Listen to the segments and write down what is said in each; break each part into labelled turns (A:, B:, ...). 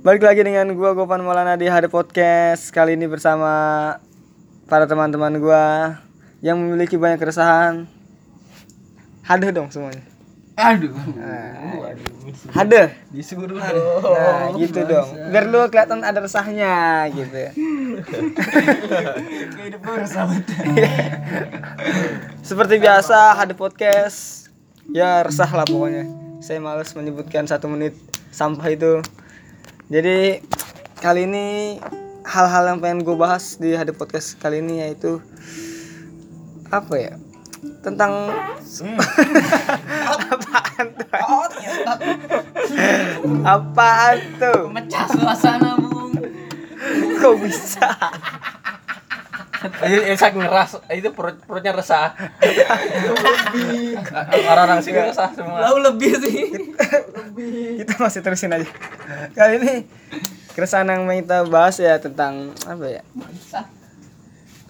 A: Balik lagi dengan gua Gopan Maulana di Hari Podcast. Kali ini bersama para teman-teman gua Yang memiliki banyak keresahan. Haduh dong semuanya.
B: Aduh.
A: Haduh
B: Disuruh dong.
A: Nah gitu dong. Biar lu kelihatan ada resahnya gitu. Seperti biasa Haduh Podcast. Ya resah lah pokoknya. Saya males menyebutkan satu menit sampah itu Jadi kali ini hal-hal yang pengen gue bahas di Haduh Podcast kali ini yaitu Apa ya? Tentang apaan tuh?
B: Oh, ternyata.
A: Apaan tuh?
B: Pecah suasana, Bung.
A: kok bisa
C: Ayo Esak ngeras, itu perut perutnya resah. Orang-orang sini resah semua.
B: Lau lebih sih.
A: kita masih terusin aja kali ini keresahan yang mau kita bahas ya tentang apa ya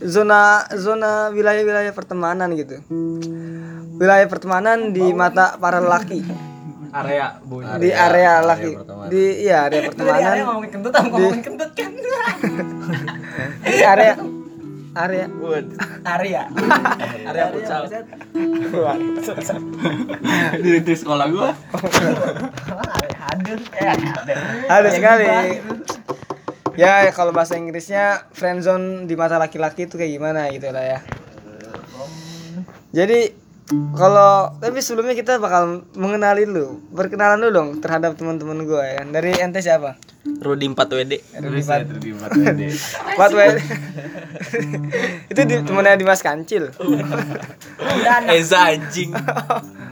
A: zona zona wilayah-wilayah pertemanan gitu wilayah pertemanan di mata para lelaki
C: Area bu.
A: di area laki di iya area pertemanan
B: Tadi ngomongin kentut, sama ngomongin kentut kan.
A: di area area
C: Bud.
B: Area.
C: Area futsal. Di, di sekolah gua.
B: Hadir. Eh, hadir.
A: ada sekali ya kalau bahasa Inggrisnya friendzone di mata laki-laki itu kayak gimana gitu lah ya jadi kalau tapi sebelumnya kita bakal mengenali lu berkenalan dulu dong terhadap teman-teman gue ya dari ente siapa
C: Rudi 4 WD.
A: Rudi Pat Pat WD. itu di, temennya Dimas Kancil
C: Eza anjing.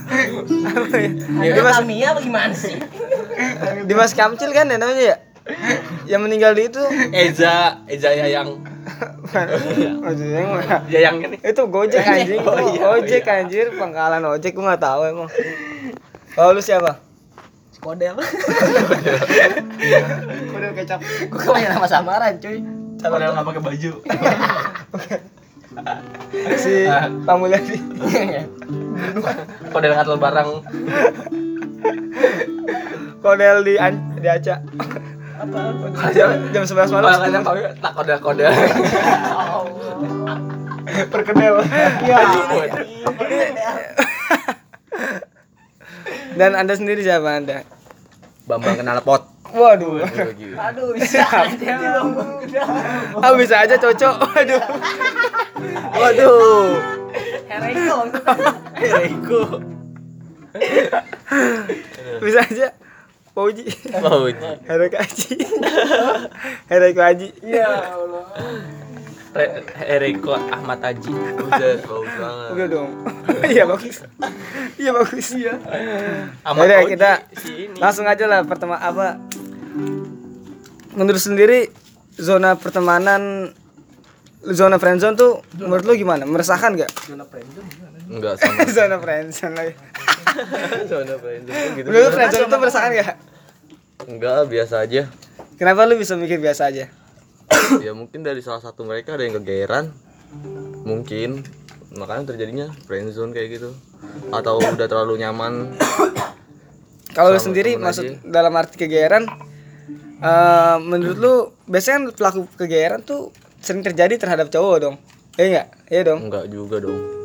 B: Ya,
A: Dimas
B: Tamiya apa gimana sih?
A: Dimas Kamcil kan ya namanya ya yang meninggal di itu
C: Eza, Eza Yayang.
A: Maksudnya mah-
C: Yayang ini.
A: itu gojek anjing.
C: Oh, iya,
A: ojek anjir. Pangkalan ojek gua nggak tahu emang. Kalau lu siapa?
B: Kodel.
A: Kodel kecap.
B: Gue kebanyakan nama samaran, cuy.
C: Padahal nggak pakai baju.
A: si Pamulyadi
C: Kodel ngatel barang.
A: Kodel di An- di Aca
B: Apa?
A: jam, jam 11 malam
C: Kalau kalian tahu tak kodel kodel.
A: perkedel
B: Iya.
A: dan anda sendiri siapa anda
C: Bambang kenal pot.
A: waduh
B: Aduh, bisa aja.
A: ah bisa aja cocok waduh
C: Waduh.
B: Hereko.
C: Eriko.
A: bisa aja Pauji.
C: Mau.
A: Hereko Aji. Hereko Aji.
B: Ya Allah.
C: Eriko Ahmad Haji. Buset, bagus banget.
A: udah dong. Iya bagus. Iya bagus. Iya.
C: Ahmad
A: Yaudah,
C: Oji,
A: kita
C: si
A: langsung aja lah pertama apa? Menurut sendiri zona pertemanan zona friendzone tuh menurut lu gimana? Meresahkan gak
C: Enggak sama
A: zona friendzone lagi
C: zona friendzone gitu.
A: lu friendzone itu meresahkan gak
C: Enggak, biasa aja.
A: kenapa lu bisa mikir biasa aja
C: ya mungkin dari salah satu mereka ada yang kegeeran. Mungkin makanya terjadinya friendzone kayak gitu. Atau udah terlalu nyaman.
A: kalau lu sendiri maksud
C: aja.
A: dalam arti kegeeran eh menurut lu biasanya kan pelaku kegeeran tuh sering terjadi terhadap cowok dong iya enggak iya dong
C: Enggak juga dong.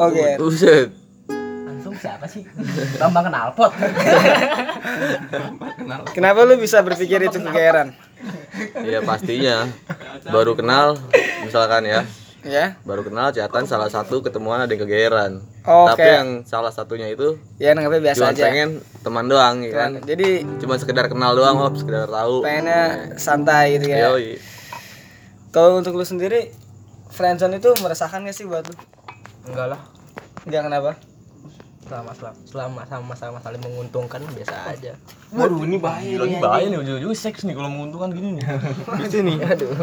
A: Oke.
C: Buset.
B: Langsung siapa sih? Bambang kenalpot.
A: kenapa lu bisa berpikir itu kegeeran?
C: Ya pastinya. Baru kenal misalkan ya.
A: Ya.
C: Baru kenal catatan salah satu ketemuan ada yang kegeeran.
A: Oke.
C: tapi yang salah satunya itu
A: ya anggapnya biasa
C: cuma
A: aja.
C: pengen teman doang ya kan?
A: jadi
C: cuma sekedar kenal doang oh sekedar tahu.
A: Pengennya santai gitu ya. Kalau untuk lu sendiri friendzone itu meresahkan gak sih buat lu
B: Enggak lah.
A: enggak kenapa
B: Selama selama selama sama sama saling menguntungkan biasa aja.
C: Waduh ini bahaya lagi bahaya nih ujung-ujung seks nih kalau menguntungkan gini nih.
A: itu nih aduh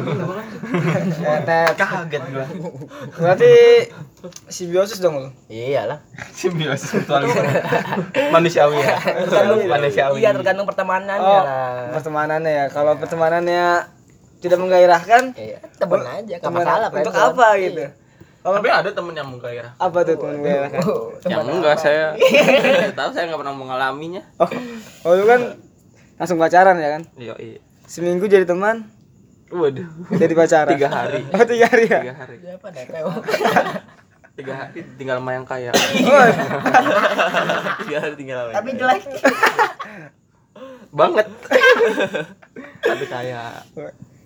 C: Kaget gua.
A: berarti simbiosis dong lu
B: Iyalah.
C: Simbiosis mutualisme. Manusiawi ya.
B: Tergantung
C: Manusiawi.
B: Iya, tergantung pertemanannya
A: oh
B: lah.
A: pertemanannya ya kalau pertemanannya tidak menggairahkan
B: Iya, temen aja, enggak
A: teman-
B: masalah.
A: untuk
B: friendzone.
A: apa gitu kalau
C: Tapi ada temen yang menggairah.
A: apa tuh teman menggairahkan
B: Oh,
C: Yang enggak saya. Saya tahu saya nggak pernah mengalaminya.
A: oh, oh lu kan langsung pacaran ya kan
C: Iya, iya.
A: seminggu jadi teman
C: Waduh.
A: jadi pacaran
C: Tiga hari.
A: oh tiga hari ya
C: Tiga hari.
B: Siapa?
C: Tiga hari tinggal sama yang kaya.
A: oh,
D: Tiga hari tinggal apa?
B: Tapi jelek.
C: Banget. Tapi kaya.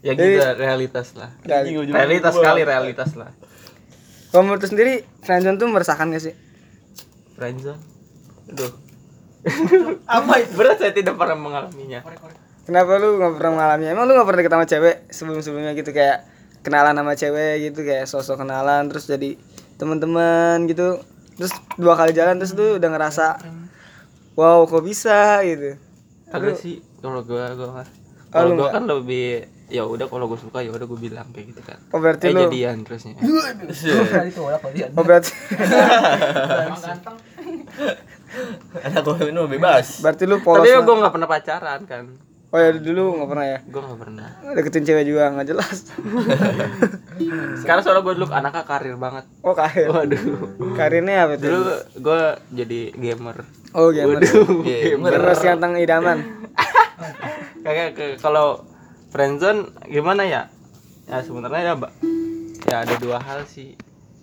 C: Ya
A: Jadi-
C: gitu realitas lah.
A: dan
C: Realitas sekali realitas lah.
A: kalau menurut sendiri friendzone tuh meresahkan gak sih
C: Friendzone. Aduh. Apa itu? Berat saya tidak pernah mengalaminya.
A: kenapa lu nggak pernah mengalami emang lu nggak pernah deket sama cewek sebelum sebelumnya gitu kayak kenalan sama cewek gitu kayak sosok kenalan terus jadi teman-teman gitu terus dua kali jalan terus lu udah ngerasa wow kok bisa gitu
C: Kagak sih kalau gua gua
A: Oh,
C: kalau gua kan lebih ya udah kalau gua suka ya udah gua bilang kayak gitu kan.
A: oh berarti
C: Eh
A: lu
C: jadian terusnya.
B: Dia.
A: oh berarti
D: Anak gue minum bebas.
A: berarti lu polos
C: Tapi
A: lah.
C: gua nggak pernah pacaran kan.
A: oh ya dulu nggak pernah ya
C: Gua nggak pernah.
A: deketin cewek juga nggak jelas
C: Sekarang soalnya gua dulu anaknya karir banget.
A: oh karir
C: Waduh.
A: karirnya apa
C: Dulu
A: tuh
C: gua jadi gamer.
A: oh gamer
D: Gamer.
A: gamer si ganteng idaman
C: Kayak ke- kalau friendzone gimana ya? Ya sebenarnya ya, Mbak. Ya ada dua hal sih.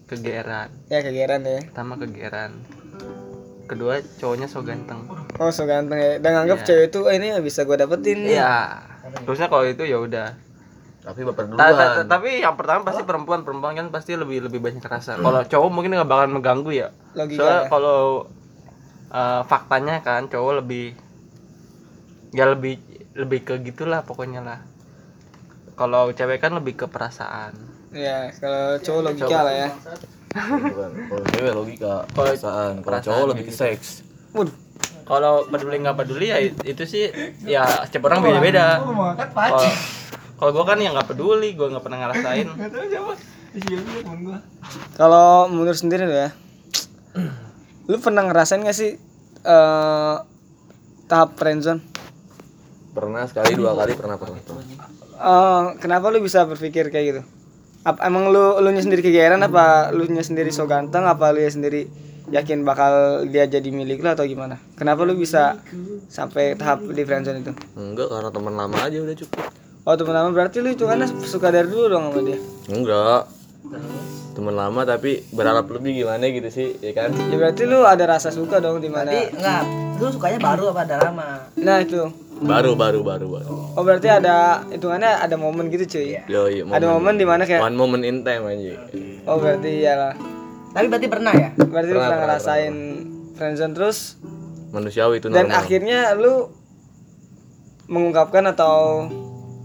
C: Kegeeran.
A: ya kegeran ya
C: Pertama kegeeran. Kedua cowoknya so ganteng.
A: oh so ganteng ya dan nganggap
C: Iya.
A: cewek itu oh, ini bisa gue dapetin.
C: Iya. Terusnya kalau itu ya udah.
D: Tapi baper
C: Ta- ta- ta-
D: duluan.
C: tapi yang pertama pasti perempuan perempuan kan pasti lebih lebih banyak rasa. Kalau cowok mungkin nggak bakal mengganggu ya.
A: Logika
C: Soalnya
A: ya.
C: kalau eh, faktanya kan cowok lebih ya lebih lebih ke gitulah pokoknya lah. Kalau cewek kan lebih ke perasaan.
A: ya kalau cowok logika
C: Cowok.
A: lah ya.
D: Kalau cewek logika, perasaan. Kalau
C: perasaan
D: cowok lebih ke
C: gitu.
D: seks.
A: Waduh,
C: Kalau peduli nggak peduli ya itu sih ya setiap orang beda-beda. Kalau kalau gua kan yang nggak peduli, gua nggak pernah ngerasain.
A: kalau menurut sendiri lo ya lu pernah ngerasain gak sih eh tahap friendzone
D: Pernah sekali, dua kali pernah pernah.
A: Eh, kenapa lu bisa berpikir kayak gitu apa emang lu lu nya sendiri kegeeran apa lu nya sendiri so ganteng apa lu nya sendiri yakin bakal dia jadi milik lu atau gimana kenapa lu bisa sampai tahap di friendzone itu
D: Enggak, karena teman lama aja udah cukup.
A: oh teman-teman berarti lu itu kan suka dari dulu dong sama dia
D: Enggak. Teman lama tapi berharap lebih gimana gitu sih, ya kan?
A: ya berarti lu ada rasa suka dong di mana
B: enggak, lu sukanya baru apa udah lama?
A: nah itu
D: Baru baru baru baru.
A: oh berarti ada hitungannya ada momen gitu cuy
D: Yo, iya,
A: ada momen di mana kayak
D: one moment in time aja.
A: oh berarti iyalah
B: Tapi berarti pernah ya?
A: berarti
D: Pernah,
A: pernah
D: pernah,
A: ngerasain friendzone terus
D: Manusiawi itu
A: dan
D: normal.
A: akhirnya lu mengungkapkan atau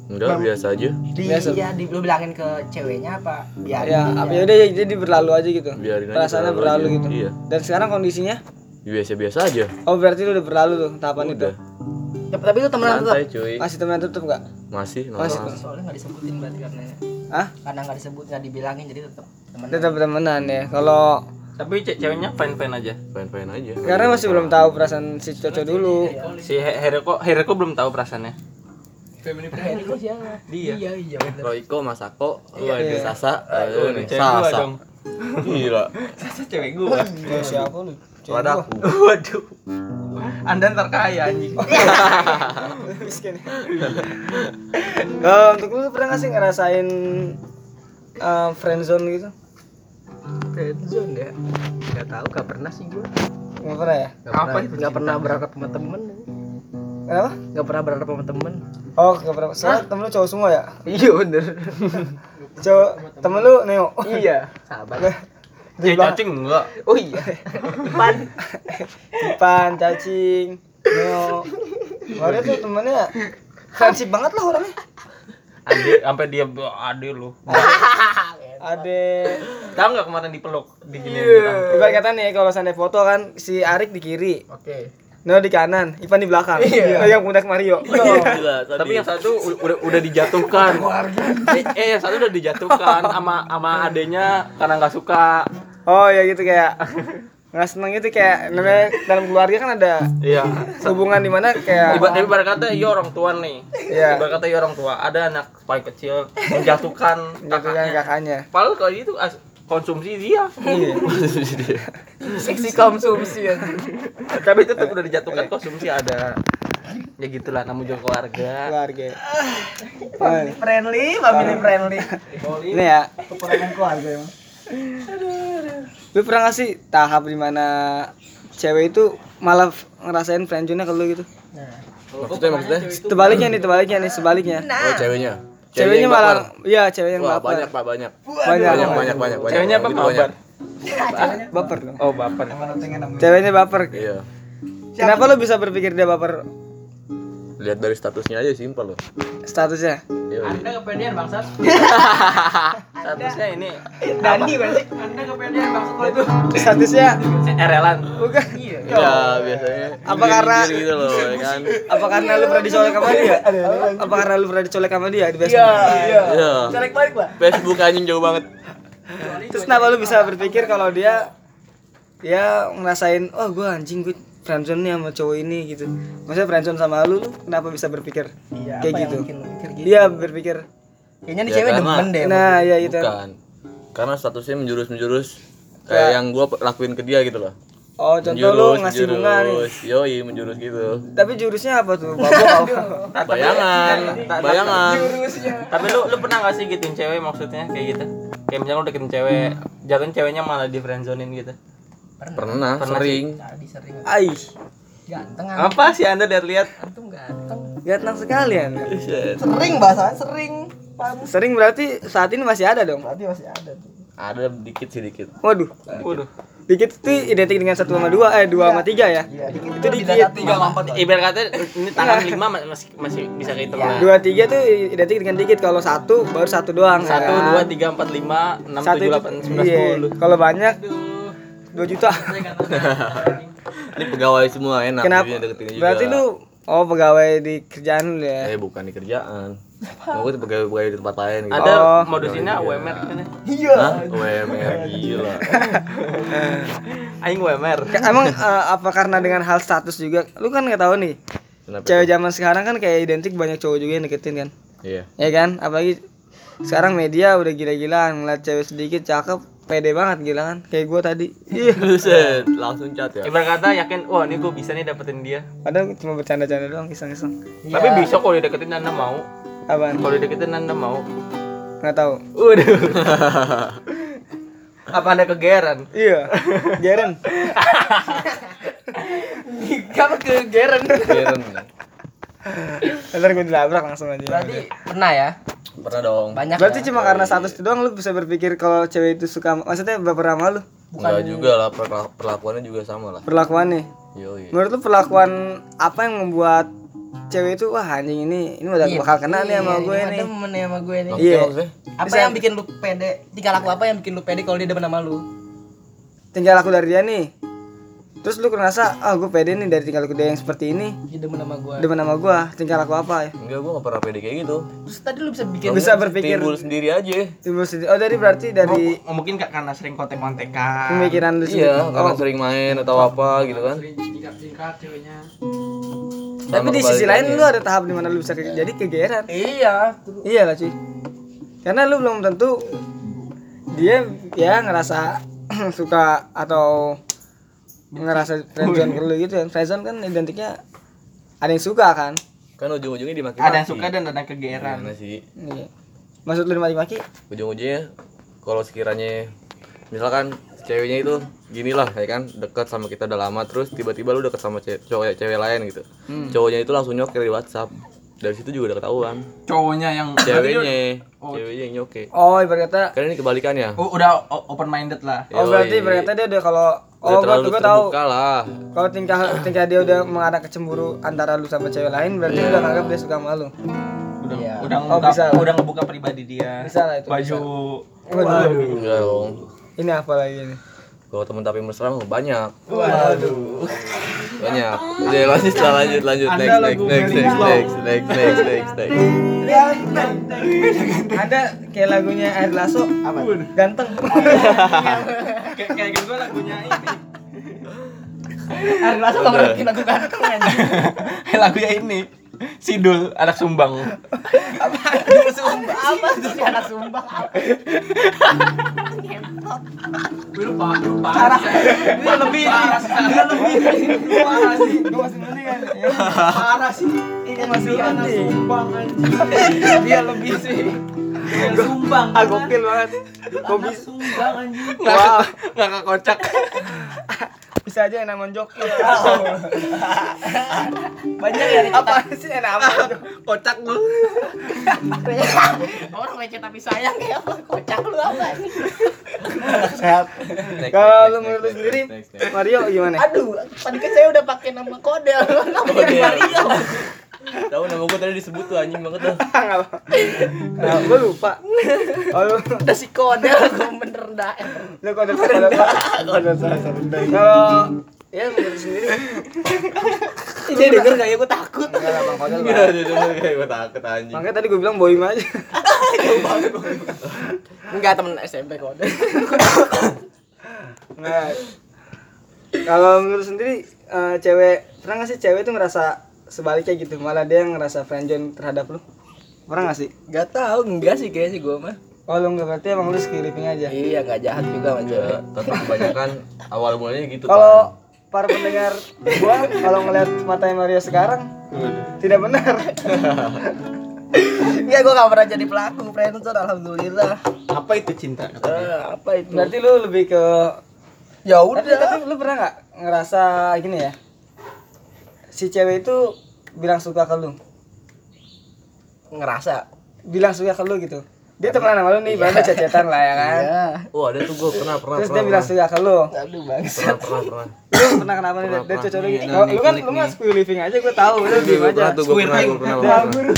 D: Enggak, biasa aja.
B: Di,
A: Biasa.
B: iya, di, lu bilangin ke ceweknya apa? Biarin
A: ya apa ya udah ya jadi berlalu aja gitu
D: Biarin aja
A: perasaannya
D: berlalu
A: berlalu
D: aja.
A: gitu
D: Iya.
A: dan sekarang kondisinya
D: Biasa-biasa aja.
A: oh berarti lu udah berlalu tuh tahapan itu
D: Udah.
B: Ya, tapi lu temenan tetap.
D: Santai cuy.
A: masih temenan tutup nggak
D: Masih
A: Masih.
B: Soalnya nggak disebutin berarti karena
A: ah
B: karena nggak disebut nggak dibilangin jadi tetap temenan.
A: tetap temenan ya kalau
C: Tapi ce- ceweknya fine fine aja.
D: Fine-fine aja.
A: karena masih belum tahu perasaan si Coco dulu
C: Si He- Hereko Hereko belum tahu perasaannya.
B: Heriko siapa?
C: Dia.
B: Iya, iya.
D: Royko, Masako,
A: Iya.
D: waduh, Sasa, aduh nih, Sasa.
C: dong.
D: Gila.
C: Sasa cewek gua.
A: Siapa lu Gua.
C: Waduh. Anda ntar kaya anjing.
A: miskin Eh, untuk lu pernah gak sih ngerasain eh, friendzone gitu
B: Friendzone ya? Nggak tahu, nggak pernah sih gua.
A: nggak pernah ya
B: Nggak pernah, nggak pernah berharap sama temen.
A: kenapa
B: Nggak pernah berharap sama temen.
A: oh nggak pernah soalnya temen lu cowok semua ya
B: Iya bener.
A: cowok temen lu neo
B: iya. Sahabat.
C: Ya cacing enggak.
B: Oh iya. Pan.
A: Ipan, cacing, neo Waduh tuh temennya Friendship banget lah orangnya
C: Ade sampai dia ade lu.
A: Ade
C: Tahu nggak kemarin dipeluk di gini.
A: Ibarat kata nih kalau seandainya foto kan Si Arik di kiri
B: Oke.
A: Neo di kanan Ipan di belakang
B: Iya.
A: Neo yang pundak Mario
D: Gila,
C: Tapi yang satu udah udah dijatuhkan. eh, eh, yang satu udah dijatuhkan sama sama adenya karena nggak suka.
A: Oh ya gitu kayak nggak seneng gitu kayak namanya dalam keluarga kan ada
C: Iya.
A: hubungan di mana kayak
C: Ibarat tapi ibarat kata iya orang tua nih.
A: Iya.
C: Ibarat kata iya orang tua. Ada anak paling kecil menjatuhkan
A: kan kakaknya
C: Padahal kalau itu as- konsumsi dia.
A: iya.
B: Seksi konsumsi ya.
C: Tapi tetap udah dijatuhkan konsumsi ada. Ya gitulah kamu juga keluarga.
A: Keluarga.
B: Family friendly, family friendly.
A: ini ya.
B: Peperangan keluarga emang.
A: lu pernah gak sih tahap di mana cewek itu malah ngerasain friendzone-nya ke lu gitu?
D: Maksudnya maksudnya?
A: Sebaliknya nih sebaliknya nih sebaliknya.
D: Oh ceweknya
A: ceweknya malah
D: baper.
A: iya cewek yang
D: Wah,
A: baper.
D: banyak pak banyak.
A: Banyak
D: banyak banyak banyak banyak.
C: Ceweknya apa
D: Gitu
A: baper? dong.
C: Oh baper.
A: Ceweknya baper.
D: Iya.
A: Kenapa lu bisa berpikir dia baper
D: lihat dari statusnya aja simpel loh.
A: Statusnya?
D: Iya,
C: anda kepedean bangsat. Statusnya ini.
B: Dandi berarti.
C: anda kepedean bangsat kalau itu.
A: Statusnya?
C: Erelan.
A: Bukan.
D: Iya. Biasanya.
A: Apa karena-
D: gitu loh ya kan?
A: apa karena lu pernah dicolek sama dia? Apa karena lu pernah dicolek sama dia di Facebook?
B: Iya.
D: iya.
B: Colek balik lah.
D: Facebook anjing jauh banget.
A: Terus kenapa lu bisa berpikir kalau dia dia ngerasain oh gue anjing gue friendzone nih sama cowok ini gitu. Maksudnya friendzone sama lu lu kenapa bisa berpikir
B: Iya,
A: kayak gitu?
B: lu mikir gitu?
A: dia berpikir.
B: Kayaknya nih
D: Ya,
B: cewek
D: karena-
B: demen deh.
A: nah ya itu
D: bukan. Karena statusnya menjurus menjurus kayak yang gua lakuin ke dia gitu loh.
A: Oh contoh lu ngasih bunga nih.
D: Menjurus. yoi menjurus gitu.
A: Tapi jurusnya apa tuh? Babok.
D: bayangan bayangan.
C: tapi lu lu pernah gak sih gituin cewek maksudnya kayak gitu? Kayak misalnya lu deketin cewek jatuhin ceweknya malah di friendzonein gitu
D: pernah sering
B: Tadi sering
A: Ai,
B: ganteng
C: apa sih anda lihat-lihat
B: antum ganteng.
A: ganteng sekali ya.
B: Sering bahasa sering. Pam.
A: Sering berarti saat ini masih ada dong.
B: Berarti masih ada tuh.
D: ada dikit sih dikit
A: Waduh,
C: waduh
A: dikit tuh identik dengan satu sama dua, eh dua sama tiga ya.
B: Iya, dikit
A: Itu dikit.
B: satu, sama empat.
C: ibarat kata ini tangan lima ma- masih masih bisa kehitung lah
A: Dua tiga tuh identik dengan dikit. Kalau satu baru satu doang. ya
C: satu
A: kan?
C: dua tiga empat lima enam
A: Satu
C: tujuh
A: itu-
C: delapan sembilan
A: iya.
C: sepuluh
A: Kalau banyak dua juta.
D: ini pegawai semua enak
A: Kenapa?
D: juga
A: Berarti lu oh pegawai di kerjaan lu ya.
D: eh bukan di kerjaan mau tuh pegawai pegawai di tempat lain gitu
C: ada
A: Oh.
C: modusinnya UMR kan ya?
B: Iya.
D: Hah? UMR gila
C: aing UMR
A: Emang eh, apa karena dengan hal status juga? Lu kan nggak tahu nih.
D: Kenapa?
A: Cewek zaman sekarang kan kayak identik banyak cowok juga yang deketin kan.
D: iya
A: Ya kan? Apalagi sekarang media udah gila-gilaan ngeliat cewek sedikit cakep pede banget gila kan kayak gua tadi. Iya
D: Buset, langsung cat ya.
C: Ibarat kata yakin wah ini gue bisa nih dapetin dia.
A: Padahal cuma bercanda-canda doang iseng-iseng.
C: Tapi bisa kalau dideketin anda mau.
A: Apaan?
C: Kalau dideketin anda mau.
A: Nggak tahu.
C: Waduh. Apa anda kegeran?
A: iya. Jaren
C: Kamu kegeran.
D: Keren.
A: ntar gue dilabrak langsung aja.
B: Berarti pernah ya?
D: Pernah dong
B: Banyak.
A: berarti
B: ya?
A: cuma karena status itu doang lu bisa berpikir kalau cewek itu suka maksudnya baper sama lu
D: enggak juga lah perla- perlakuannya juga sama lah
A: perlakuannya
D: yoi
A: menurut lu perlakuan apa yang membuat cewek itu wah anjing ini ini udah bakal kena nih sama gue
B: Iya,
A: nih
B: Demen nih sama gue nih.
A: Iya.
B: Apa yang bikin lu pede? Tingkah laku apa yang bikin lu pede kalau dia demen sama lu?
A: tinggal aku dari dia nih terus lu ngerasa ah gue pede nih dari tinggal aku dia yang seperti ini.
B: Dia demen sama gue.
A: demen sama gue tinggal aku apa ya?
D: Enggak gua gak pernah pede kayak gitu.
B: Terus tadi lu bisa bikin
A: bisa berpikir
D: timbul sendiri aja.
A: timbul sendiri. Oh jadi berarti dari
C: Oh, mungkin kak karena sering kontek-kontekan.
A: pemikiran lu sendiri.
D: iya karena sering main atau apa gitu kan.
C: Singkat-singkat ceweknya.
A: tapi di sisi lain lu ada tahap di mana lu bisa ke- jadi kegeran
B: Iya.
A: iya lah cuy karena lu belum tentu dia ya ngerasa suka atau ngerasa friendzone ke lu gitu. Kan friendzone kan identiknya ada yang suka kan?
D: Kan ujung-ujungnya dimaki
C: Ada yang suka dan ada yang kegeran.
D: Gimana sih.
A: Iya maksud lu dimaki-maki?
D: Ujung-ujungnya kalau sekiranya misalkan ceweknya itu gini lah ya kan dekat sama kita udah lama terus tiba-tiba lu deket sama ce- cowok cewek lain gitu. Cowoknya itu langsung nyoker di WhatsApp. Dari situ juga udah ketahuan.
C: Cowoknya yang
D: ceweknya. Ceweknya yang nyoke
A: oh ibarat kata
D: kan ini kebalikannya.
C: Oh, udah open minded lah.
A: oh berarti kata dia udah kalau oh
D: terlalu
A: gua, gua tahu.
D: terbuka lah.
A: Kalau tingkah tingkah dia udah mengarah ke cemburu antara lu sama cewek lain berarti udah nganggap dia suka sama lu.
C: Udah
B: Iya.
C: udah
A: Oh,
C: ngebuka,
A: bisa.
C: udah ngebuka pribadi dia.
A: Bisa lah itu,
C: Baju.
A: Waduh.
D: enggak dong.
A: Ini apa lagi nih
D: kalau temen tapi mesra mah banyak banyak. Udah lanjut lah lanjut lanjut. Next next next next next next next next next.
A: Ada kayak lagunya Air Lasso apa? Ganteng
C: kayak kayak gitu gue lagunya ini
B: Ari Lasso gak lagu kantong
C: lagunya ini Sidul anak Sumbang.
B: Apa anak Sumbang? Apa sih anak Sumbang? Ngentot. Gue lupa, lupa.
C: Parah. Gue lebih gue lebih
A: parah sih. Gue masih mendingan.
C: Parah sih.
A: Ini masih anak
C: Sumbang anjing. Dia lebih sih sumbang
A: Ah, gokil banget. Kok bisa,
C: sumbang anjing. Nggak kocak
A: bisa aja enak monjok.
B: Banyak ya
A: Apa sih enak apa?
C: kocak lu
B: orang receh tapi sayang ya kocak lu apa ini?
A: Sehat. Kalau menurut sendiri. Mario gimana?
B: Aduh, tadi kan saya udah pakai nama kode. Nama. Mario.
D: Tahu nama gue tadi disebut tuh anjing banget tuh.
A: Nah, gue lupa.
B: Udah si kode gue bener dah.
A: lu kode kode kode Kalau ya menurut lu sendiri
B: Dia denger kayak gue takut.
A: enggak lah bang kode
D: Enggak, denger kayak gue takut anjing.
A: Makanya tadi gue bilang boim aja.
B: Enggak temen SMP kode.
A: Nah, kalau menurut sendiri eh, cewek pernah nggak sih cewek tuh ngerasa sebaliknya gitu? Malah dia yang ngerasa friendzone terhadap lu pernah nggak sih
B: Gak tahu, enggak sih kayaknya sih gue mah.
A: oh lu nggak berarti emang lu skill living aja
B: Iya, enggak jahat juga sama
D: Ya,
B: cewek.
D: tapi kebanyakan awal mulanya gitu
A: kalau para pendengar gua kalau ngeliat matanya Mario sekarang tidak benar
B: Enggak, gue gak pernah jadi pelaku friendzone alhamdulillah.
C: apa itu cinta
B: Eh, apa itu?
A: berarti lu lebih ke
B: ya
A: tapi, tapi lu pernah nggak ngerasa gini ya si cewek itu bilang suka ke lu
B: ngerasa.
A: bilang suka ke lu gitu. Dia temenan sama lu nih baru cecetan lah ya kan?
B: Iya.
D: Oh, ada tuh gue pernah pernah
A: terus dia
D: pernah.
A: bilang suka ke lu.
B: Aduh, bangsa.
D: pernah pernah pernah.
A: lu pernah kenapa nih? Dia cocok lu gitu Oh, lu kan lu mah skill living aja gue tahu. Lu diem
D: Gue
A: aja.
D: pernah tuh, gue pernah, gue.
A: Maha guru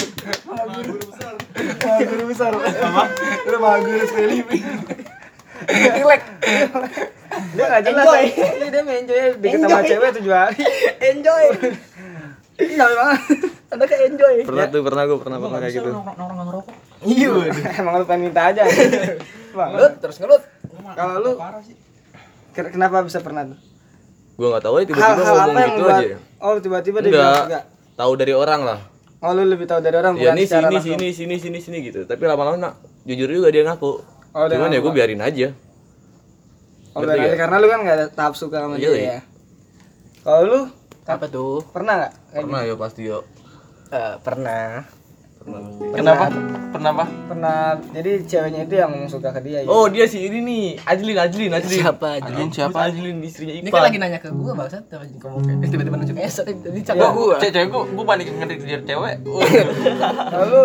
A: Maha guru besar. Maha guru besar. Apa? Lu maha guru skill living.
B: Relax.
A: dia nggak jelas
B: Enjoy.
A: Iya, dia main enjoy deket sama cewek tujuh hari.
B: Enjoy.
A: Iya banget
B: Anda kayak enjoy.
D: Pernah tuh, pernah gue pernah pernah kayak gitu.
A: iya emang lu pengen minta aja Bang,
B: Ngelut terus ngelut.
A: kalau lu ke- kenapa bisa pernah tuh
D: Gue nggak tahu ya tiba-tiba ngomong gitu
A: buat
D: aja.
A: oh tiba-tiba dia bilang
D: Enggak. Tahu dari orang lah.
A: oh lu lebih tahu dari orang
D: Ya
A: bukan
D: ini
A: secara
D: sini
A: langsung.
D: sini sini sini sini gitu. Tapi lama-lama nak jujur juga dia ngaku.
A: Oh,
D: Cuman ya gue biarin aja.
A: oh, berarti
D: nggak?
A: karena lu kan nggak ada tahap suka sama
D: Iya,
A: dia
D: iya.
A: ya kalau lu
B: Apa tuh?
A: pernah nggak
D: Pernah ya pasti yo.
B: Eh, pernah.
D: Pernah pasti.
C: kenapa kenapa
A: pernah jadi ceweknya itu yang suka ke dia ya?
D: Oh dia si ini nih Ajlin Ajlin Ajlin.
B: Siapa?
C: Ajlin siapa?
D: Ajlin istrinya
B: Ini
D: Ipan.
B: kan lagi nanya ke gue bangsat tapi kamu kayak tiba-tiba nunjuk esot tadi cakap
C: Gua,
B: gue.
C: cewek cewek gua, gua panik ngejar cewek.
A: kalau lu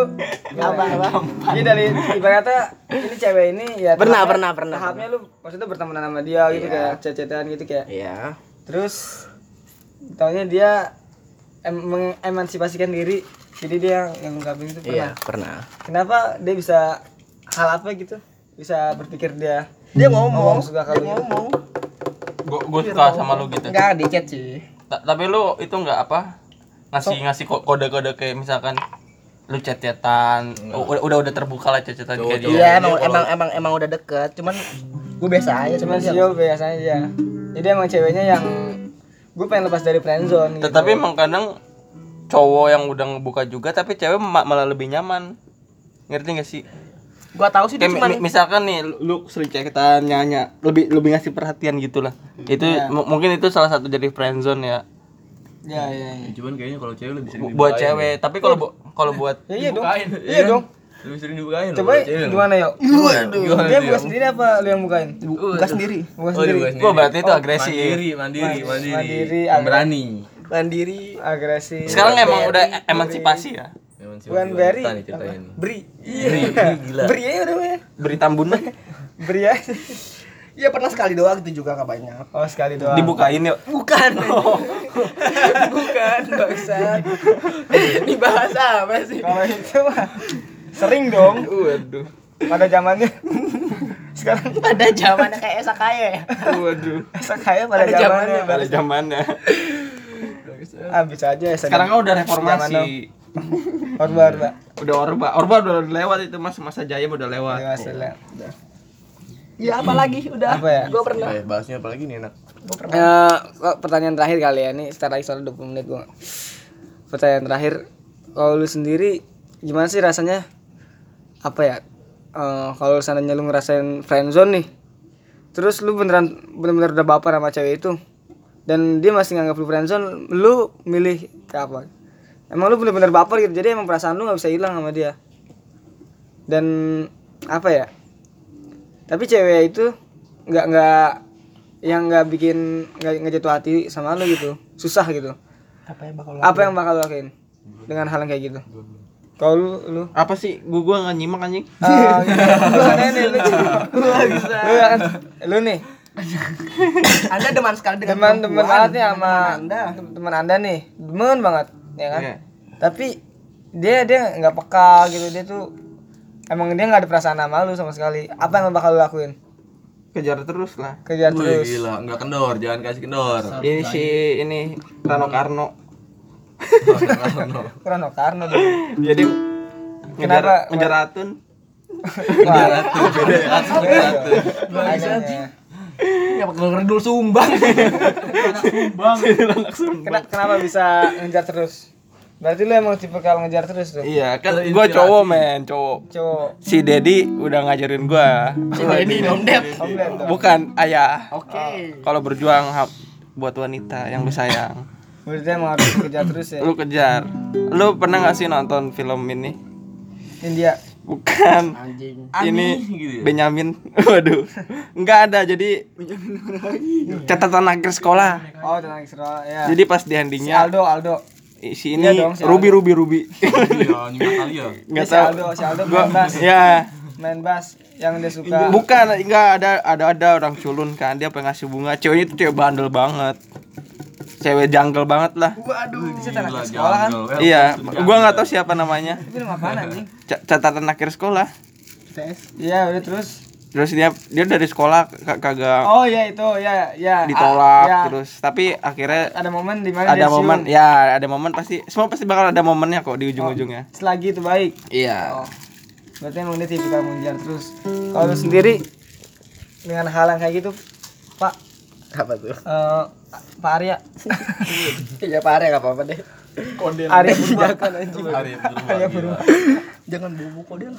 B: Apa apa?
A: jadi dari ibaratnya ini cewek ini ya
B: Pernah, pernah, pernah,
A: tahapnya lu maksudnya berteman sama dia gitu
B: Iya.
A: kayak cecetan gitu kayak
B: Iya.
A: terus taunya dia em mengemansipasikan diri jadi dia yang ngungkapin itu
B: Iya,
A: pernah
B: pernah.
A: kenapa dia bisa hal apa gitu bisa berpikir dia
B: Dia ngomong,
A: suka kalau
B: dia
A: gitu.
B: ngomong.
C: Gua gua suka sama lu gitu.
B: Enggak di chat sih.
C: Ta- Tapi lu itu enggak apa? Ngasih ngasih ko- kode-kode kayak misalkan lu chat-chatan, udah udah udah terbuka lah chat-chatan kayak dia.
B: Iya,
D: dia
B: emang
D: kalau-
B: emang emang emang udah deket, cuman gue biasa aja
A: cuman
B: dia-
A: Sio biasanya aja jadi emang ceweknya yang gue pengen lepas dari friendzone gitu.
C: Tetapi emang kadang cowok yang udah ngebuka juga tapi cewek ma- malah lebih nyaman. Ngerti gak sih?
B: Gua tahu sih
C: Kayak mi-
B: cuman
C: mi- misalkan nih lu- lu sering chat-chatan nyanya lebih lebih ngasih perhatian gitu lah. Itu
A: Iya.
C: mu- mungkin itu salah satu dari friendzone ya.
A: ya ya ya,
D: Cuman kayaknya kalau cewek lebih sering
C: Bu- buat cewek, tapi kalau bu- kalau buat
A: ya iya dong
D: Dibukain.
A: iya dong
D: Lebih sering dibukain.
A: coba gimana yuk
D: Gimana
A: dia buka sendiri apa lu yang bukain
B: buka sendiri.
A: buka
D: Oh,
A: sendiri
C: Gua berarti itu
A: Oh,
C: agresif.
D: Mandiri, mandiri, mandiri.
A: Mandiri,
D: Pemberani.
B: Mandiri.
A: agresi
C: Sekarang emang udah emansipasi ya.
A: Bukan berry Beri,
D: beri, gila.
A: beri aja udah ya
C: Beri tambunan
A: beri aja
B: Iya pernah sekali doang itu juga gak banyak.
A: oh sekali doang
C: dibukain yuk.
B: Bukan. Bukan, bangsat. Ini bahasa apa sih?
A: kalau itu mah sering dong
C: Waduh.
A: pada zamannya sekarang
B: Pada zamannya kayak Esa kaya ya.
C: Waduh.
A: kaya pada
B: Pada
A: zamannya
C: Pada zamannya.
A: ah bisa aja ya
C: Sekarang kan udah reformasi.
A: orba orba
C: Udah orba. Orba udah lewat itu mas masa jaya udah lewat.
A: Ya, masalah.
B: Ya apa lagi? Udah.
A: Apa ya?
B: Gua pernah.
D: Eh, bahasnya apa lagi nih enak?
B: Pernah.
A: Eh, kok pertanyaan terakhir kali ya, ini setelah lagi soal 20 menit gua. Pertanyaan terakhir, kalau lu sendiri gimana sih rasanya? Apa ya? Eh, kalau seandainya lu ngerasain friendzone nih, terus lu beneran bener-bener udah baper sama cewek itu dan dia masih nganggap lu friendzone lu milih ke apa? Emang lu bener-bener baper gitu jadi emang perasaan lu nggak bisa hilang sama dia. Dan apa ya tapi cewek itu nggak nggak yang nggak bikin nggak nggak jatuh hati sama lu gitu susah gitu.
B: Apa yang bakal
A: apa yang bakal lu lakuin dengan hal yang kayak gitu kalau lu lu
C: Apa sih? Gua gua nggak nyimak anjing.
A: Ah, lu kan ini lu lu kan lu nih
B: Anda demen sekali dengan
A: teman teman
B: perempuan,
A: banget nih sama
B: teman Anda.
A: tem- teman anda nih demen banget ya kan
C: Iya.
A: tapi dia dia nggak peka gitu dia tuh emang dia nggak ada perasaan sama lu sama sekali apa yang bakal lu lakuin
C: Kejar terus lah.
A: kejar
D: Wih,
A: terus
D: gila, enggak kendor, jangan kasih kendor.
C: Ini si ini Rano Karno.
A: Kurang Karno dong
C: Jadi ngejar
A: Kenapa?
C: ngejar Atun.
A: Makanya.
B: Ya bakal ngerdul sumbang.
A: Kena- kenapa bisa ngejar terus berarti lu emang tipe kalau ngejar terus tuh
C: Iya, kan gua cowok men, cowok.
A: cowok
C: Si Dedi udah ngajarin gua.
B: Ini dong, Dep.
A: komplain dong
C: Bukan ayah.
B: Oke.
C: Kalau berjuang buat wanita yang lu sayang,
A: berarti emang harus kejar terus ya
C: lu kejar. Lu pernah gak sih nonton film ini?
A: India
C: Bukan.
B: Anjing.
C: ini
D: gitu ya?
C: Benyamin. Waduh. Enggak ada. Jadi catatan akhir sekolah.
A: oh tenang sekolah ya
C: Jadi pas di
A: si
C: endingnya
A: Aldo Aldo
C: si ini
A: Iya dong, si
C: Ruby Ruby Ruby.
D: Iya, kali ya.
C: Enggak
A: si
C: tahu.
A: Aldo si Aldo
C: Gua
A: main bass
C: ya
A: main bass yang dia suka
C: bukan enggak ada ada ada orang culun kan dia pengen ngasih bunga ceweknya itu cewek bandel banget cewek jungle banget lah.
A: Waduh itu
D: Gila,
A: tenang sekolah kan?
C: iya gua nggak tahu siapa namanya.
A: Itu nama apaan anjing?
C: Ca- catatan akhir sekolah.
A: Iya udah terus?
C: Terus dia dia dari sekolah ka- kagak
A: oh iya itu ya ya
C: ditolak
A: Ah, ya.
C: terus. Tapi akhirnya
A: ada momen di mana
C: ada
A: siung.
C: momen ya ada momen pasti semua pasti bakal ada momennya kok di ujung-ujungnya.
A: Selagi itu baik.
C: Iya.
A: Oh. Berarti emang dia tipikal mengejar terus. Kalau lu sendiri dengan hal yang kayak gitu pak?
B: Apa tuh?
A: eh, pak Arya.
B: Ya pare enggak apa-apa deh.
A: Arya Purwakan anjing.
D: Hari
A: Arya Purwakan
B: Jangan bobo kok dia.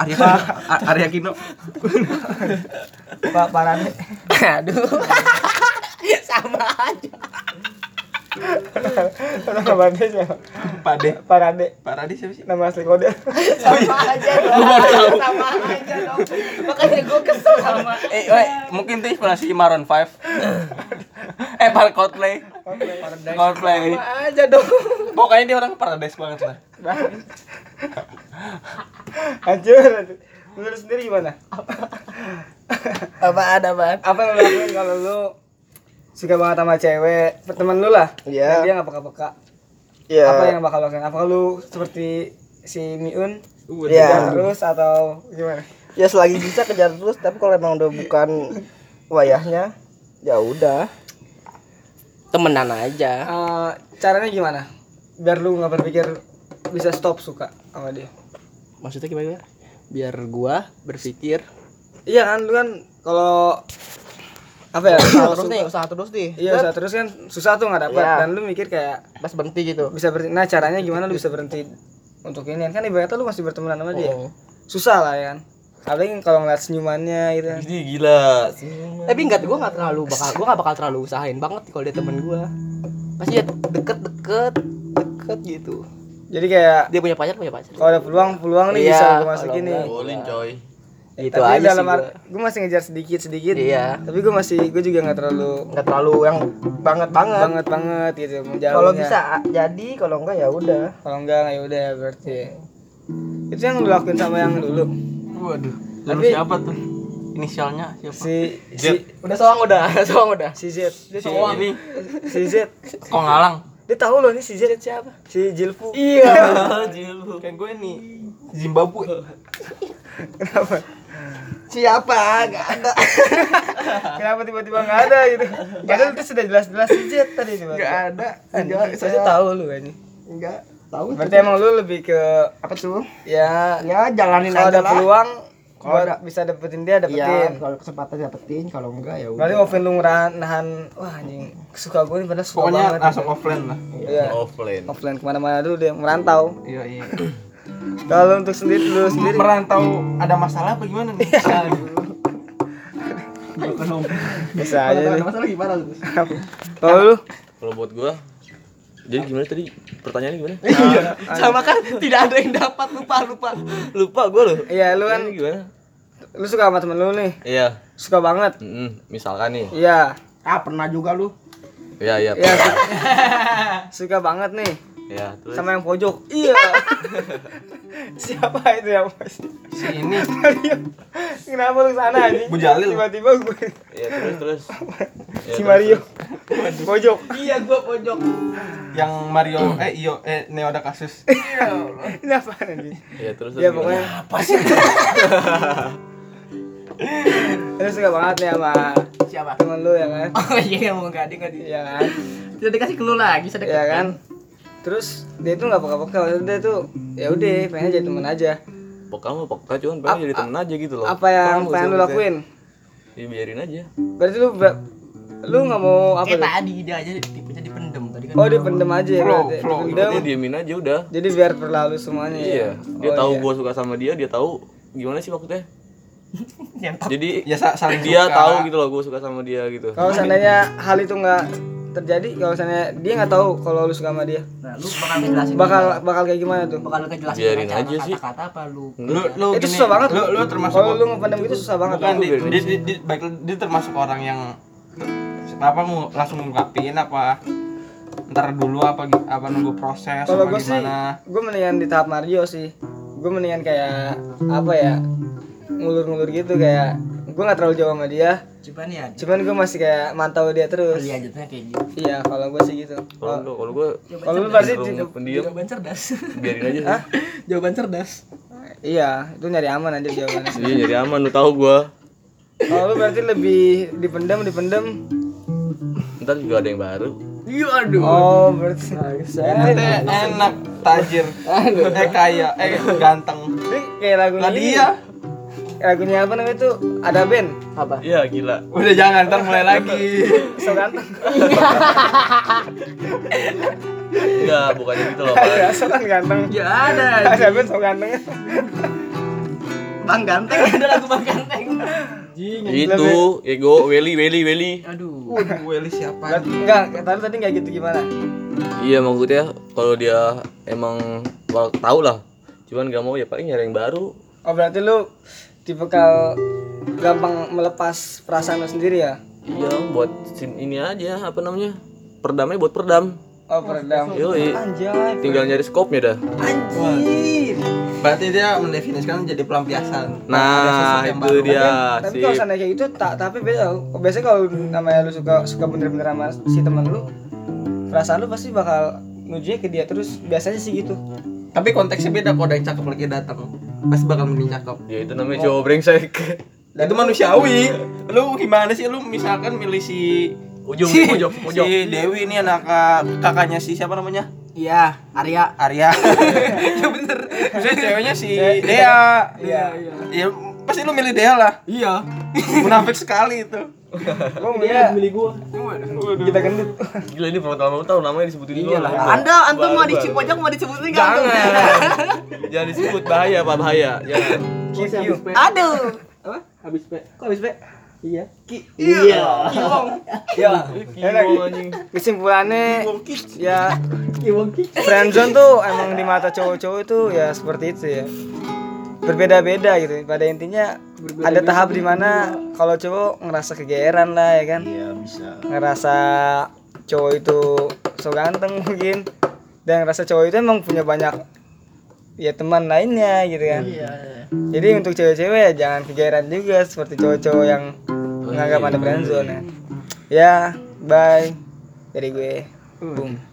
C: Arya A- Arya Kino.
A: Pak Parane.
B: Aduh. Sama aja.
A: Nama Parane siapa?
C: Pade.
A: Parade.
C: Parade siapa sih?
A: Nama asli kode.
B: Sama aja dong. Sama aja dong. Makanya gue kesel sama.
C: eh weh, mungkin tuh inspirasi Maroon 5 eh para Coldplay. Coldplay.
B: Sama aja dong.
C: pokoknya dia orang paradise banget lah
A: hancur menurut sendiri gimana?
B: Apa ada apaan?
A: apa yang lu lakuin kalau lu suka banget sama cewek temen lu lah
B: Iya.
A: dan dia nggak peka-peka
B: Iya.
A: apa yang bakal lu lakuin apa lu seperti si Miun
B: Iya.
A: kejar terus atau gimana
B: Ya selagi bisa kejar terus, tapi kalau emang udah bukan wayahnya, ya udah. Temenan aja.
A: Eh, caranya gimana biar lu nggak berpikir bisa stop suka sama dia
B: Maksudnya gimana? Biar gua berpikir
A: iya kan lu kan kalau apa ya kalau
B: terus nih, usaha terus nih.
A: iya usaha terus kan susah tuh nggak dapat
B: Iya.
A: dan lu mikir kayak
B: Pas berhenti gitu.
A: bisa berhenti nah caranya gimana lu bisa berhenti untuk ini kan ibaratnya lu masih berteman sama dia
B: Oh.
A: susah lah ya kan apalagi kalau ngeliat senyumannya gitu kan
D: Ini gila.
B: Tapi enggak, gua nggak terlalu bakal, gua nggak bakal terlalu usahain banget kalau dia temen gua. Pasti ya deket-deket, deket gitu.
A: jadi kayak
B: Dia punya pacar, punya pacar.
A: kalau ada peluang peluang nih
B: Iya,
A: bisa gue masuk
B: kalau
A: ini
B: enggak,
D: Bolin coy.
B: Gitu
A: tapi
B: aja
A: dalam
B: sih gua.
A: gue masih ngejar sedikit sedikit
B: Iya.
A: tapi gue masih gue juga nggak terlalu
B: Nggak terlalu yang banget banget.
A: banget banget gitu menjauhnya
B: Kalau bisa jadi, kalau enggak ya udah.
A: kalau enggak ya udah ya berarti. Itu yang lu lakuin sama yang dulu.
C: Waduh
A: Tapi-
C: siapa tuh? Inisialnya siapa?
A: Si si
B: Udah soang udah, soang udah.
A: si Z dia
C: si
A: tahu
C: ini.
A: Si Z
C: kok ngalang?
A: Dia tahu loh nih si Z siapa? Si Jilfu.
B: Iya.
C: kayak gue nih Zimbabwe.
A: Kenapa
B: Siapa? Enggak ada.
A: kenapa tiba-tiba nggak ada gitu padahal itu sudah jelas-jelas Z tadi tiba
B: Enggak ada.
A: Enggak, saya tahu lu ini.
B: Enggak. Tahu
A: Berarti emang lu lebih ke
B: apa tuh?
A: ya
B: Ya jalanin
A: kalau
B: aja
A: ada
B: lah.
A: peluang
B: Kalau
A: buat
B: ada-
A: bisa dapetin dia
B: Iya,
A: dapetin.
B: kalau kesempatan dapetin, kalau enggak ya
A: Berarti
B: udah.
A: offline lu nahan wah anjing suka gue nih padahal suka
C: pokoknya
A: banget.
C: langsung offline lah
A: Iya.
D: Offline.
A: Offline ke mana-mana dulu dia merantau.
C: iya iya
A: Kalau untuk sendiri lu sendiri
C: merantau ada masalah apa gimana nih
A: bisa aja nih
B: Masalah gimana lu?
A: kalau lu
D: Kalau buat gua jadi gimana tadi? Pertanyaannya gimana?
B: Sama kan tidak ada yang dapat lupa lupa.
D: Lupa gua loh.
A: iya lu kan
D: gimana?
A: lu suka sama temen lu nih
D: Iya.
A: suka banget
D: Mm-mm. Misalkan nih.
A: iya
B: Ah pernah juga lu.
D: Iya, iya.
A: iya su- suka banget nih
D: Iya, terus
A: sama yang pojok iya siapa itu yang pas
B: Si ini.
A: Mario kenapa lu sana anjing
B: Bu Jalil.
A: tiba-tiba gue
D: Iya, terus terus. Iya,
A: si
D: terus,
A: Mario pojok
B: Iya gua pojok.
C: yang Mario eh iyo eh Neo ada kasus
A: ini apa anjing
D: Iya, terus.
A: ya
D: terus
A: pokoknya?
B: Apa sih?
A: lu suka banget nih sama
B: Siapa?
A: temen lu ya kan
B: Oh iya mau gading gading.
A: iya kan
B: Tidak dikasih clue lagi sedekat.
A: iya kan terus dia tuh nggak peka-peka maksudnya dia tuh ya udah pengen jadi temen aja
D: Peka mah peka cuman pengen
A: Ap-
D: jadi temen aja gitu loh.
A: apa yang
D: Paham
A: pengen lu lakuin
D: Ya biarin aja.
A: berarti lu ber- lu nggak mau apa
B: Kayak
A: tuh?
B: tadi dia aja tipenya dipendem tadi kan.
A: oh dia pendem aja ya
C: Flow,
A: berarti
C: flow.
A: Dipendem.
D: Dia diemin aja udah.
A: jadi biar berlalu semuanya ya?
D: Iya, dia
A: Oh,
D: tahu
A: iya.
D: gua suka sama dia, dia tahu gimana sih maksudnya. Jadi
C: ya saling
D: dia
C: suka.
D: tahu gitu loh gua suka sama dia gitu.
A: kalau seandainya hal itu nggak terjadi kalau seandainya dia nggak tahu kalau lu suka sama dia.
B: Nah, lu bakal ngejelasin
A: bakal bakal kayak gimana tuh?
B: Bakal ngejelasin
D: Biarin aja sih.
B: kata-kata apa lu?
C: Lu lu
A: itu
C: gini,
A: susah banget.
C: lu lu termasuk
A: kalau lu ngependam gitu susah banget.
D: Aku
C: di, di, di, di, baik dia termasuk orang yang apa mau langsung ngungkapin apa ntar dulu apa apa nunggu proses
A: kalau
C: apa
A: gue sih
C: gimana.
A: gue mendingan di tahap Mario sih. Gue mendingan kayak apa ya ngulur-ngulur gitu kayak gue nggak terlalu jauh sama dia.
B: Cuman ya
A: cuman gue masih kayak mantau dia terus.
B: Lanjutnya kayak gitu.
A: Iya kalau gue sih gitu.
D: Kalau lu kalau gua
A: kalau lu pasti
D: pendiam,
B: jawaban cerdas.
D: Biarin aja sih.
B: jawaban cerdas.
A: Iya itu nyari aman aja jawabannya.
D: Iya, nyari aman lu tahu gua.
A: kalau lu berarti lebih dipendam dipendam.
D: Ntar juga ada yang baru.
B: iya aduh.
A: Oh berarti
C: Ente enak tajir. Eh kaya eh ganteng.
A: Kayak lagunya
C: lah
A: ini.
C: dia
A: lagunya apa namanya tuh ada band
B: apa?
D: Iya, gila.
C: udah jangan ntar mulai lagi.
A: So ganteng.
D: Enggak, bukannya gitu loh, Pak.
A: so kan ganteng.
B: Ya ada
A: ada band so ganteng.
B: Bang ganteng ada lagu bang ganteng.
D: Itu, ego, Welly, Welly, Welly.
B: aduh.
C: Waduh, Welly siapa
A: enggak tadi tadi nggak gitu gimana?
D: Iya, maksudnya kalau dia emang tahu lah. Cuman gak mau ya paling nyari yang baru.
A: oh berarti lu tipe kal gampang melepas perasaan lu sendiri ya
D: Iya, buat ini aja apa namanya? Perdamnya buat perdam.
A: oh peredam
D: Yoi.
A: anjay
D: Tinggal nyari skopnya dah.
A: anjir
C: berarti dia mendefinisikan jadi pelampiasan
D: Nah, itu
C: baru.
D: dia.
A: tapi kalau sana kayak gitu tak tapi beda biasanya kalau namanya lu suka suka bener-bener sama si teman lu perasaan lu pasti bakal nuju ke dia terus biasanya sih gitu
C: tapi konteksnya beda kalau ada yang cakep lagi datang pasti bakal mending cakep.
D: Ya itu namanya cowok brengsek.
C: itu manusiawi. lu gimana sih? Lu misalkan milih si
D: Ujung,
C: si,
D: pojok, pojok.
C: si Dewi ini anak kak- kakaknya si siapa namanya?
B: Iya Arya.
C: Arya. Ya bener. Misalnya ceweknya si Dea.
A: Iya,
C: iya. Ya pasti lu milih Dea lah.
B: Iya.
C: Munafik sekali itu
A: gua milih
B: milih gua
A: kita gendut
D: Gila ini pertama tahu namanya disebutin dulu.
B: Iyalah. Anda antum mau di Cipojok mau disebutin nggak antum?
D: Jangan. Jangan disebut bahaya, Pak, bahaya. Jangan.
B: Aduh.
C: apa
B: Habis P. Kok habis P? Iya.
C: iya
A: ya enak
D: Kiwong anjing.
A: kesimpulannya ya
B: Iwong
A: friendzone tuh emang di mata cowok-cowok itu ya seperti itu ya berbeda-beda gitu. Pada intinya ada tahap di mana kalau cowok ngerasa kegeeran lah ya kan?
B: Iya bisa.
A: ngerasa cowok itu so ganteng mungkin. Dan ngerasa cowok itu emang punya banyak ya teman lainnya gitu kan.
B: Iya.
A: jadi untuk cewek-cewek ya jangan kegeeran juga seperti cowok-cowok yang menganggap ada friendzone ya ya bye. Dari gue. Boom